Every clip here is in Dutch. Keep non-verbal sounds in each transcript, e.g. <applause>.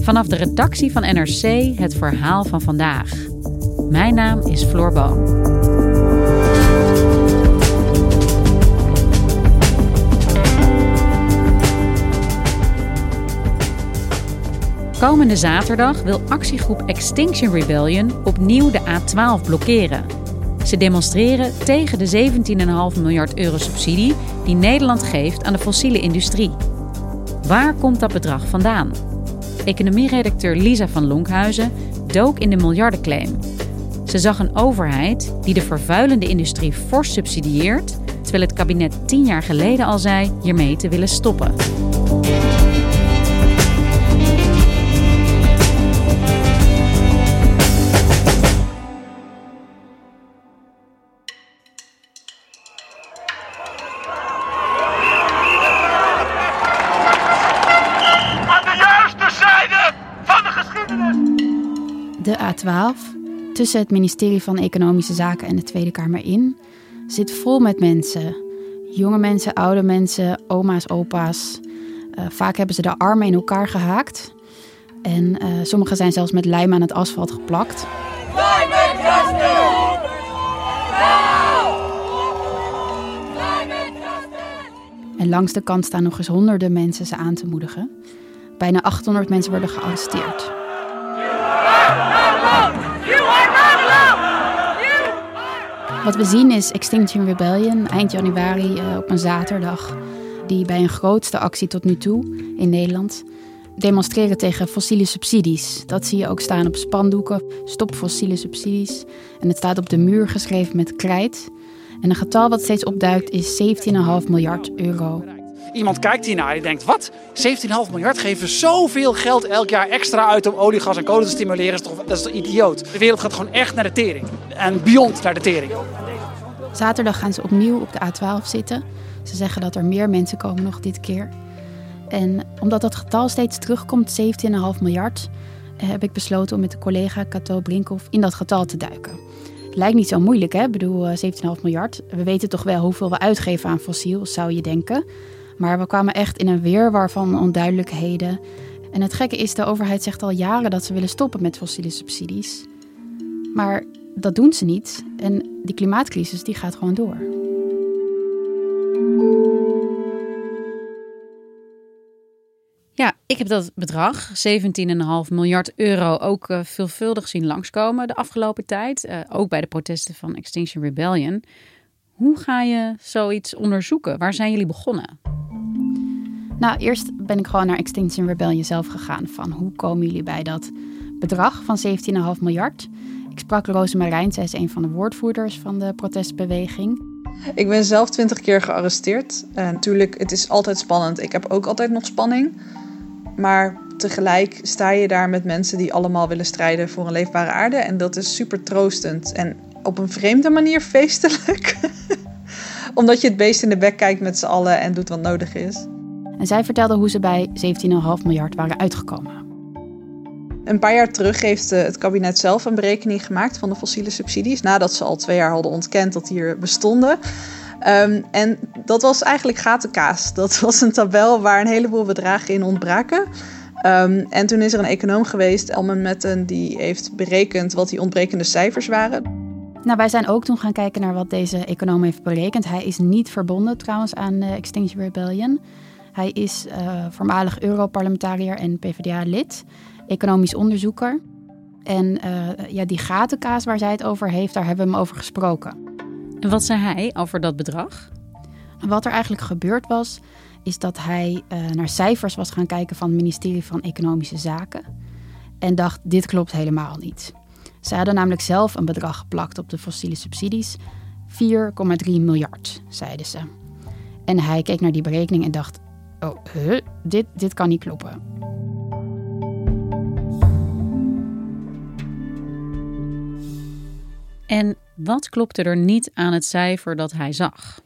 Vanaf de redactie van NRC het verhaal van vandaag. Mijn naam is Floor Boon. Komende zaterdag wil actiegroep Extinction Rebellion opnieuw de A12 blokkeren. Ze demonstreren tegen de 17,5 miljard euro subsidie die Nederland geeft aan de fossiele industrie. Waar komt dat bedrag vandaan? Economieredacteur Lisa van Lonkhuizen dook in de miljardenclaim. Ze zag een overheid die de vervuilende industrie fors subsidieert, terwijl het kabinet tien jaar geleden al zei hiermee te willen stoppen. De A12, tussen het ministerie van Economische Zaken en de Tweede Kamer in, zit vol met mensen. Jonge mensen, oude mensen, oma's, opa's. Uh, vaak hebben ze de armen in elkaar gehaakt. En uh, sommigen zijn zelfs met lijm aan het asfalt geplakt. En langs de kant staan nog eens honderden mensen ze aan te moedigen. Bijna 800 mensen worden gearresteerd. Wat we zien is Extinction Rebellion eind januari uh, op een zaterdag. Die bij een grootste actie tot nu toe in Nederland demonstreren tegen fossiele subsidies. Dat zie je ook staan op spandoeken. Stop fossiele subsidies. En het staat op de muur geschreven met krijt. En een getal wat steeds opduikt is 17,5 miljard euro. Iemand kijkt hiernaar en denkt: wat? 17,5 miljard geven zoveel geld elk jaar extra uit om olie, gas en kolen te stimuleren? Dat is, toch, dat is toch idioot? De wereld gaat gewoon echt naar de tering. En beyond naar de tering. Zaterdag gaan ze opnieuw op de A12 zitten. Ze zeggen dat er meer mensen komen nog dit keer. En omdat dat getal steeds terugkomt, 17,5 miljard, heb ik besloten om met de collega Cato Brinkhoff in dat getal te duiken. Lijkt niet zo moeilijk, hè? Ik bedoel, 17,5 miljard. We weten toch wel hoeveel we uitgeven aan fossiel, zou je denken. Maar we kwamen echt in een weerwar van onduidelijkheden. En het gekke is, de overheid zegt al jaren dat ze willen stoppen met fossiele subsidies. Maar dat doen ze niet. En die klimaatcrisis die gaat gewoon door. Ja, ik heb dat bedrag, 17,5 miljard euro, ook uh, veelvuldig zien langskomen de afgelopen tijd. Uh, ook bij de protesten van Extinction Rebellion. Hoe ga je zoiets onderzoeken? Waar zijn jullie begonnen? Nou, eerst ben ik gewoon naar Extinction Rebellion zelf gegaan. Van hoe komen jullie bij dat bedrag van 17,5 miljard? Ik sprak Rosemarijn, zij is een van de woordvoerders van de protestbeweging. Ik ben zelf twintig keer gearresteerd. En natuurlijk, het is altijd spannend. Ik heb ook altijd nog spanning. Maar tegelijk sta je daar met mensen die allemaal willen strijden voor een leefbare aarde. En dat is super troostend. En op een vreemde manier feestelijk. <laughs> Omdat je het beest in de bek kijkt met z'n allen en doet wat nodig is. En zij vertelde hoe ze bij 17,5 miljard waren uitgekomen. Een paar jaar terug heeft eh, het kabinet zelf een berekening gemaakt van de fossiele subsidies. Nadat ze al twee jaar hadden ontkend dat die er bestonden. Um, en dat was eigenlijk gatenkaas. <laughs> Dat was een tabel waar een heleboel bedragen in ontbraken. Um, en toen is er een econoom geweest, Elman Metten, die heeft berekend wat die ontbrekende cijfers waren. Nou, wij zijn ook toen gaan kijken naar wat deze econoom heeft berekend. Hij is niet verbonden trouwens aan uh, Extinction Rebellion. Hij is uh, voormalig Europarlementariër en PvdA-lid, economisch onderzoeker. En uh, ja, die gatenkaas waar zij het over heeft, daar hebben we hem over gesproken. En wat zei hij over dat bedrag? Wat er eigenlijk gebeurd was, is dat hij uh, naar cijfers was gaan kijken van het ministerie van Economische Zaken. En dacht, dit klopt helemaal niet. Ze hadden namelijk zelf een bedrag geplakt op de fossiele subsidies. 4,3 miljard, zeiden ze. En hij keek naar die berekening en dacht, oh, huh, dit, dit kan niet kloppen. En wat klopte er niet aan het cijfer dat hij zag?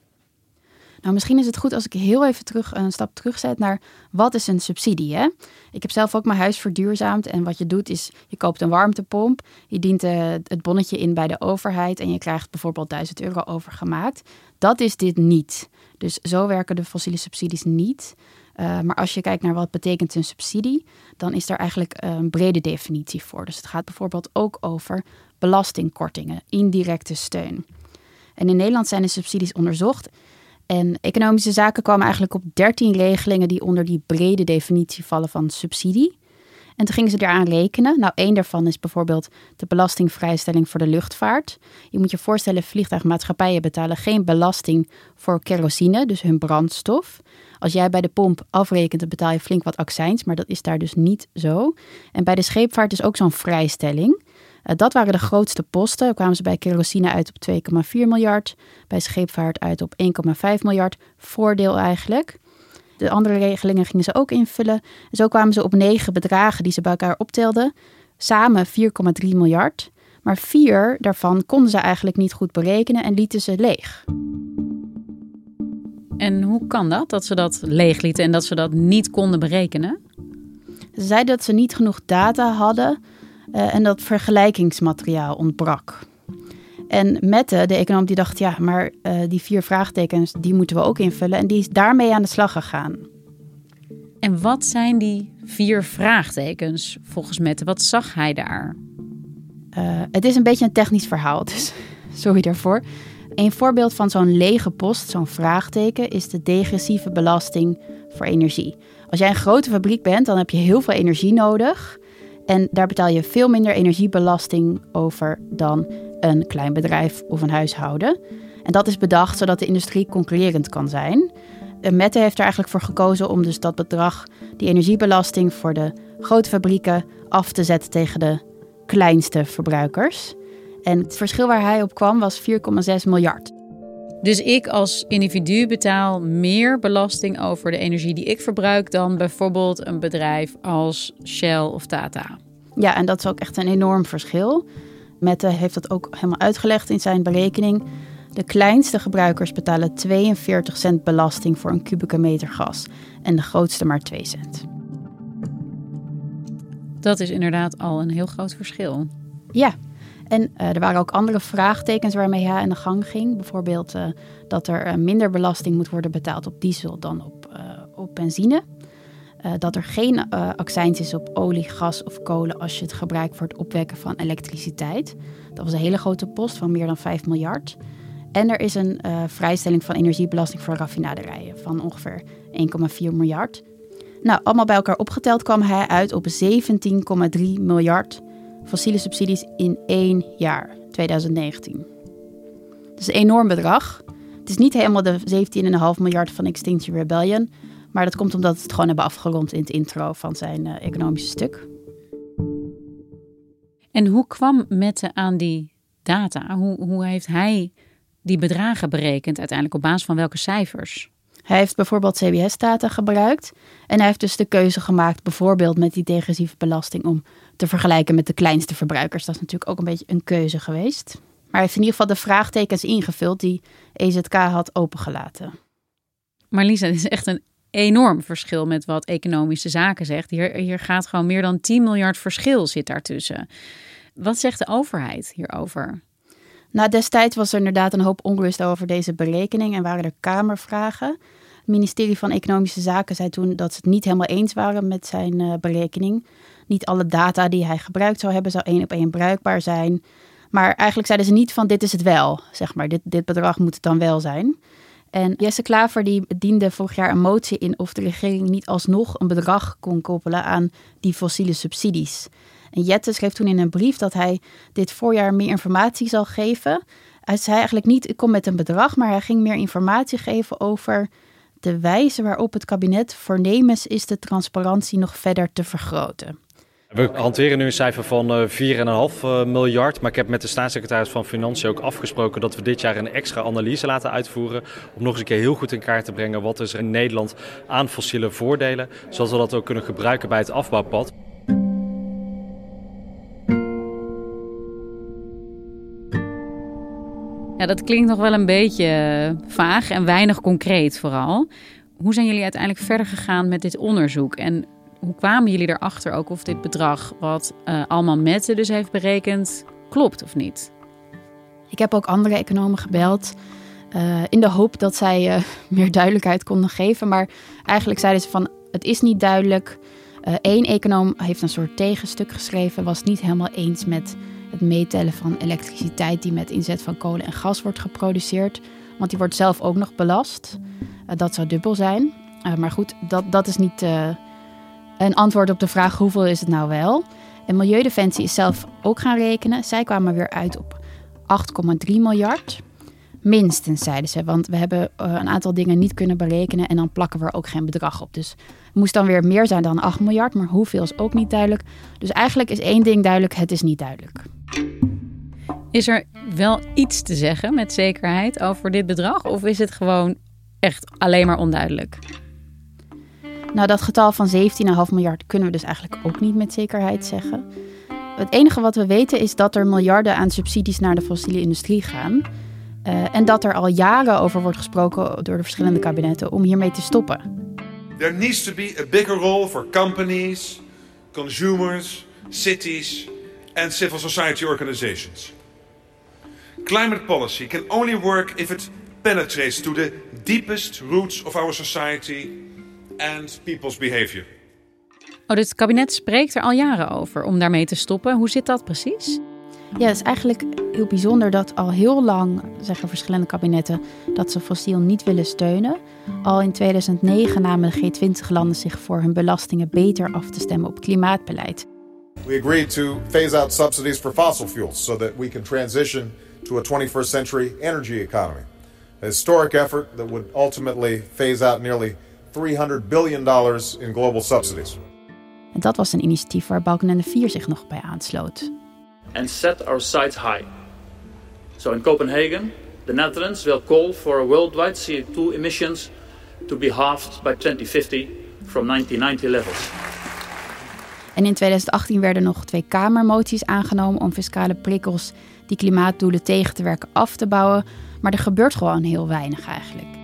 Nou, misschien is het goed als ik heel even terug, een stap terugzet naar wat is een subsidie. Hè? Ik heb zelf ook mijn huis verduurzaamd. En wat je doet is, je koopt een warmtepomp. Je dient uh, het bonnetje in bij de overheid. En je krijgt bijvoorbeeld 1000 euro overgemaakt. Dat is dit niet. Dus zo werken de fossiele subsidies niet. Uh, maar als je kijkt naar wat betekent een subsidie, dan is er eigenlijk een brede definitie voor. Dus het gaat bijvoorbeeld ook over belastingkortingen, indirecte steun. En in Nederland zijn de subsidies onderzocht. En economische zaken kwamen eigenlijk op 13 regelingen die onder die brede definitie vallen van subsidie. En toen gingen ze eraan rekenen. Nou, één daarvan is bijvoorbeeld de belastingvrijstelling voor de luchtvaart. Je moet je voorstellen, vliegtuigmaatschappijen betalen geen belasting voor kerosine, dus hun brandstof. Als jij bij de pomp afrekent, dan betaal je flink wat accijns, maar dat is daar dus niet zo. En bij de scheepvaart is ook zo'n vrijstelling. Uh, dat waren de grootste posten. Dan kwamen ze bij kerosine uit op 2,4 miljard, bij scheepvaart uit op 1,5 miljard. Voordeel eigenlijk. De andere regelingen gingen ze ook invullen. En zo kwamen ze op negen bedragen die ze bij elkaar optelden. Samen 4,3 miljard. Maar vier daarvan konden ze eigenlijk niet goed berekenen en lieten ze leeg. En hoe kan dat, dat ze dat leeg lieten en dat ze dat niet konden berekenen? Ze zeiden dat ze niet genoeg data hadden uh, en dat vergelijkingsmateriaal ontbrak. En Mette, de econoom, die dacht, ja, maar uh, die vier vraagtekens, die moeten we ook invullen. En die is daarmee aan de slag gegaan. En wat zijn die vier vraagtekens volgens Mette? Wat zag hij daar? Uh, het is een beetje een technisch verhaal, <laughs> dus sorry daarvoor. Een voorbeeld van zo'n lege post, zo'n vraagteken, is de degressieve belasting voor energie. Als jij een grote fabriek bent, dan heb je heel veel energie nodig. En daar betaal je veel minder energiebelasting over dan een klein bedrijf of een huishouden. En dat is bedacht zodat de industrie concurrerend kan zijn. Mette heeft er eigenlijk voor gekozen om dus dat bedrag, die energiebelasting voor de grote fabrieken, af te zetten tegen de kleinste verbruikers. En het verschil waar hij op kwam was 4,6 miljard. Dus ik als individu betaal meer belasting over de energie die ik verbruik dan bijvoorbeeld een bedrijf als Shell of Tata. Ja, en dat is ook echt een enorm verschil. Mette heeft dat ook helemaal uitgelegd in zijn berekening. De kleinste gebruikers betalen 42 cent belasting voor een kubieke meter gas en de grootste maar 2 cent. Dat is inderdaad al een heel groot verschil. Ja, en uh, er waren ook andere vraagtekens waarmee hij aan de gang ging. Bijvoorbeeld uh, dat er uh, minder belasting moet worden betaald op diesel dan op, op benzine. dat er geen accijns is op olie, gas of kolen als je het gebruikt voor het opwekken van elektriciteit. Dat was een hele grote post van meer dan 5 miljard. En er is een vrijstelling van energiebelasting voor raffinaderijen van ongeveer 1,4 miljard. Nou, allemaal bij elkaar opgeteld kwam hij uit op 17,3 miljard fossiele subsidies in één jaar, 2019. Dat is een enorm bedrag. Het is niet helemaal de 17,5 miljard van Extinction Rebellion, maar dat komt omdat we het gewoon hebben afgerond in het intro van zijn uh, economische stuk. En hoe kwam Mette aan die data? Hoe, hoe heeft hij die bedragen berekend uiteindelijk op basis van welke cijfers? Hij heeft bijvoorbeeld CBS-data gebruikt. En hij heeft dus de keuze gemaakt, bijvoorbeeld met die degressieve belasting, om te vergelijken met de kleinste verbruikers. Dat is natuurlijk ook een beetje een keuze geweest. Maar hij heeft in ieder geval de vraagtekens ingevuld die EZK had opengelaten. Maar Lisa, dit is echt een enorm verschil met wat economische zaken zegt. Hier, hier gaat gewoon meer dan 10 miljard verschil zit daartussen. Wat zegt de overheid hierover? Nou, destijds was er inderdaad een hoop onrust over deze berekening en waren er kamervragen. Het ministerie van Economische Zaken zei toen dat ze het niet helemaal eens waren met zijn uh, berekening. Niet alle data die hij gebruikt zou hebben, zou één op één bruikbaar zijn. Maar eigenlijk zeiden ze niet van dit is het wel, zeg maar. Dit, dit bedrag moet het dan wel zijn. En Jesse Klaver die diende vorig jaar een motie in of de regering niet alsnog een bedrag kon koppelen aan die fossiele subsidies. En Jette schreef toen in een brief dat hij dit voorjaar meer informatie zal geven. Hij zei eigenlijk niet, ik kom met een bedrag, maar hij ging meer informatie geven over de wijze waarop het kabinet voornemens is de transparantie nog verder te vergroten. We hanteren nu een cijfer van 4,5 eh, miljard. Maar ik heb met de staatssecretaris van Financiën ook afgesproken dat we dit jaar een extra analyse laten uitvoeren. Om nog eens een keer heel goed in kaart te brengen wat er in Nederland aan fossiele voordelen. Zodat we dat ook kunnen gebruiken bij het afbouwpad. Ja, dat klinkt nog wel een beetje eh, vaag en weinig concreet vooral. Hoe zijn jullie uiteindelijk verder gegaan met dit onderzoek? En hoe kwamen jullie erachter ook of dit bedrag wat uh, Alman Mette dus heeft berekend klopt of niet? Ik heb ook andere economen gebeld uh, in de hoop dat zij <laughs> meer duidelijkheid konden geven. Maar eigenlijk zeiden ze van het is niet duidelijk. Eén econoom heeft een soort tegenstuk geschreven, was niet helemaal eens met het meetellen van elektriciteit die met inzet van kolen en gas wordt geproduceerd. Want die wordt zelf ook nog belast. dat zou dubbel zijn. maar goed, dat, dat is niet een antwoord op de vraag hoeveel is het nou wel. En Milieudefensie is zelf ook gaan rekenen. Zij kwamen weer uit op 8,3 miljard. Minstens, zeiden ze. Want we hebben eh, een aantal dingen niet kunnen berekenen en dan plakken we er ook geen bedrag op. Dus het moest dan weer meer zijn dan 8 miljard, maar hoeveel is ook niet duidelijk. Dus eigenlijk is één ding duidelijk: het is niet duidelijk. Is er wel iets te zeggen met zekerheid over dit bedrag? Of is het gewoon echt alleen maar onduidelijk? Nou, dat getal van 17,5 miljard kunnen we dus eigenlijk ook niet met zekerheid zeggen. Het enige wat we weten is dat er miljarden aan subsidies naar de fossiele industrie gaan. Uh, en dat er al jaren over wordt gesproken door de verschillende kabinetten om hiermee te stoppen. There needs to be a bigger role for companies, consumers, cities and civil society organizations. Climate policy can only work if it penetrates to the deepest roots of our society and people's behavior. Oh, dus het kabinet spreekt er al jaren over om daarmee te stoppen. Hoe zit dat precies? Ja, het is eigenlijk heel bijzonder dat al heel lang zeggen verschillende kabinetten dat ze fossiel niet willen steunen. Al in 2009 namen de G20-landen zich voor hun belastingen beter af te stemmen op klimaatbeleid. We agreed to phase out subsidies for fossil fuels so that we can transition to a 21st century energy economy. A historic effort that would ultimately phase out nearly 300 billion dollars in global subsidies. En dat was een initiatief waar Balken en de Vier zich nog bij aansloot. And set our sights high. So in Copenhagen, the Netherlands will call for worldwide CO2 emissions to be halved by 2050 from 1990 levels. En in 2018 werden nog twee Kamermoties aangenomen om fiscale prikkels die klimaatdoelen tegen te werken af te bouwen. Maar er gebeurt gewoon heel weinig eigenlijk.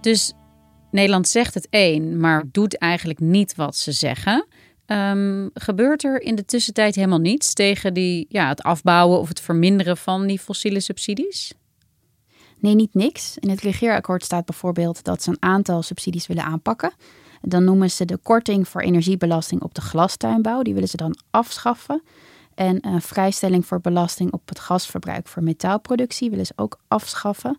Dus Nederland zegt het één, maar doet eigenlijk niet wat ze zeggen. Um, gebeurt er in de tussentijd helemaal niets tegen die, ja, het afbouwen of het verminderen van die fossiele subsidies? Nee, niet niks. In het regeerakkoord staat bijvoorbeeld dat ze een aantal subsidies willen aanpakken. Dan noemen ze de korting voor energiebelasting op de glastuinbouw. Die willen ze dan afschaffen. En een vrijstelling voor belasting op het gasverbruik voor metaalproductie willen ze ook afschaffen.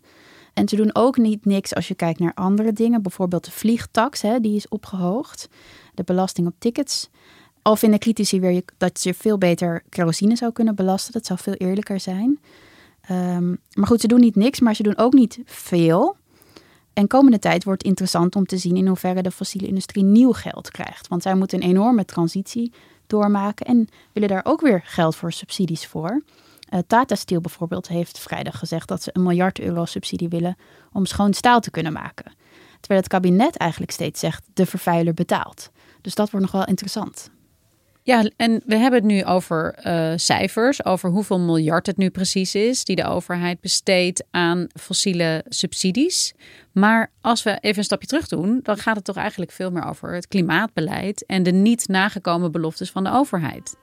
En ze doen ook niet niks als je kijkt naar andere dingen. Bijvoorbeeld de vliegtax, hè, die is opgehoogd. De belasting op tickets. Al vinden critici weer dat je veel beter kerosine zou kunnen belasten. Dat zou veel eerlijker zijn. Um, maar goed, ze doen niet niks, maar ze doen ook niet veel. En komende tijd wordt interessant om te zien in hoeverre de fossiele industrie nieuw geld krijgt. Want zij moeten een enorme transitie doormaken en willen daar ook weer geld voor subsidies voor. Uh, Tata Steel bijvoorbeeld heeft vrijdag gezegd dat ze een miljard euro subsidie willen om schoon staal te kunnen maken. Terwijl het kabinet eigenlijk steeds zegt de vervuiler betaalt. Dus dat wordt nog wel interessant. Ja, en we hebben het nu over uh, cijfers, over hoeveel miljard het nu precies is die de overheid besteedt aan fossiele subsidies. Maar als we even een stapje terug doen, dan gaat het toch eigenlijk veel meer over het klimaatbeleid en de niet nagekomen beloftes van de overheid.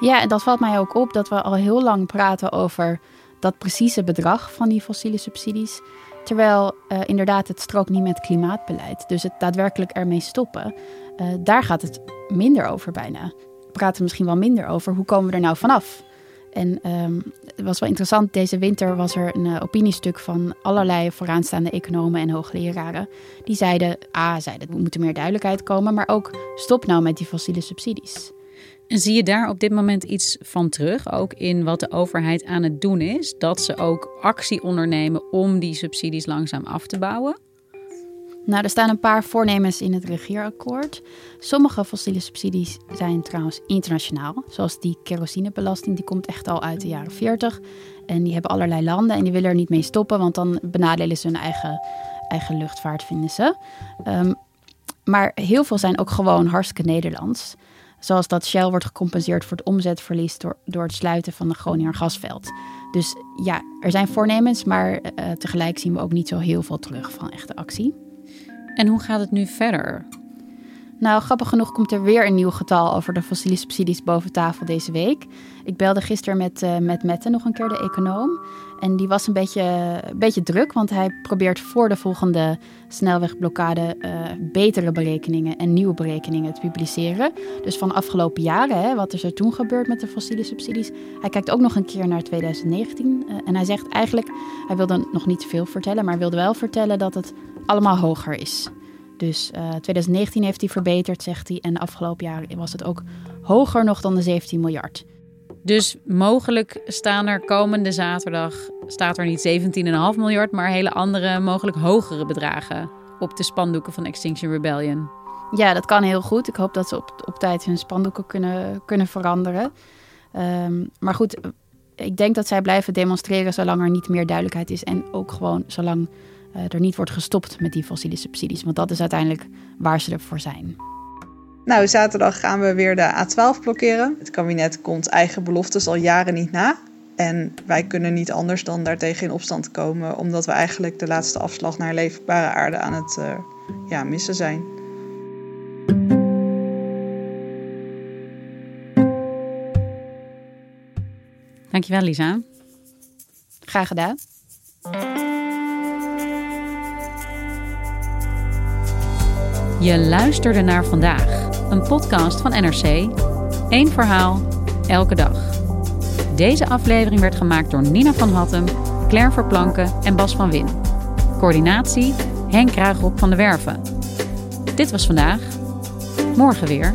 Ja, en dat valt mij ook op dat we al heel lang praten over dat precieze bedrag van die fossiele subsidies. Terwijl uh, inderdaad het strookt niet met klimaatbeleid. Dus het daadwerkelijk ermee stoppen, uh, daar gaat het minder over bijna. We praten misschien wel minder over hoe komen we er nou vanaf. En um, het was wel interessant, deze winter was er een uh, opiniestuk van allerlei vooraanstaande economen en hoogleraren. Die zeiden, ah, zeiden, er moet meer duidelijkheid komen, maar ook stop nou met die fossiele subsidies. Zie je daar op dit moment iets van terug, ook in wat de overheid aan het doen is? Dat ze ook actie ondernemen om die subsidies langzaam af te bouwen? Nou, er staan een paar voornemens in het regeerakkoord. Sommige fossiele subsidies zijn trouwens internationaal. Zoals die kerosinebelasting, die komt echt al uit de jaren 40. En die hebben allerlei landen en die willen er niet mee stoppen, want dan benadelen ze hun eigen, eigen luchtvaart, vinden ze. Um, maar heel veel zijn ook gewoon hartstikke Nederlands. Zoals dat Shell wordt gecompenseerd voor het omzetverlies door, door het sluiten van de Groninger gasveld. Dus ja, er zijn voornemens, maar uh, tegelijk zien we ook niet zo heel veel terug van echte actie. En hoe gaat het nu verder? Nou, grappig genoeg komt er weer een nieuw getal over de fossiele subsidies boven tafel deze week. Ik belde gisteren met, uh, met Mette, nog een keer de econoom. En die was een beetje, beetje druk, want hij probeert voor de volgende snelwegblokkade uh, betere berekeningen en nieuwe berekeningen te publiceren. Dus van afgelopen jaren, hè, wat is er toen gebeurd met de fossiele subsidies. Hij kijkt ook nog een keer naar 2019. Uh, en hij zegt eigenlijk, hij wilde nog niet veel vertellen, maar wilde wel vertellen dat het allemaal hoger is. Dus uh, 2019 heeft hij verbeterd, zegt hij. En de afgelopen jaren was het ook hoger nog dan de 17 miljard. Dus mogelijk staan er komende zaterdag, staat er niet 17,5 miljard, maar hele andere, mogelijk hogere bedragen op de spandoeken van Extinction Rebellion. Ja, dat kan heel goed. Ik hoop dat ze op, op tijd hun spandoeken kunnen, kunnen veranderen. Um, maar goed, ik denk dat zij blijven demonstreren zolang er niet meer duidelijkheid is. En ook gewoon zolang er niet wordt gestopt met die fossiele subsidies. Want dat is uiteindelijk waar ze ervoor zijn. Nou, zaterdag gaan we weer de A12 blokkeren. Het kabinet komt eigen beloftes al jaren niet na. En wij kunnen niet anders dan daartegen in opstand komen, omdat we eigenlijk de laatste afslag naar leefbare aarde aan het uh, ja, missen zijn. Dankjewel, Lisa. Graag gedaan. Je luisterde naar vandaag, een podcast van NRC. Eén verhaal, elke dag. Deze aflevering werd gemaakt door Nina van Hattem, Claire Verplanken en Bas van Win. Coördinatie Henk Ruigrop van de Werven. Dit was vandaag. Morgen weer.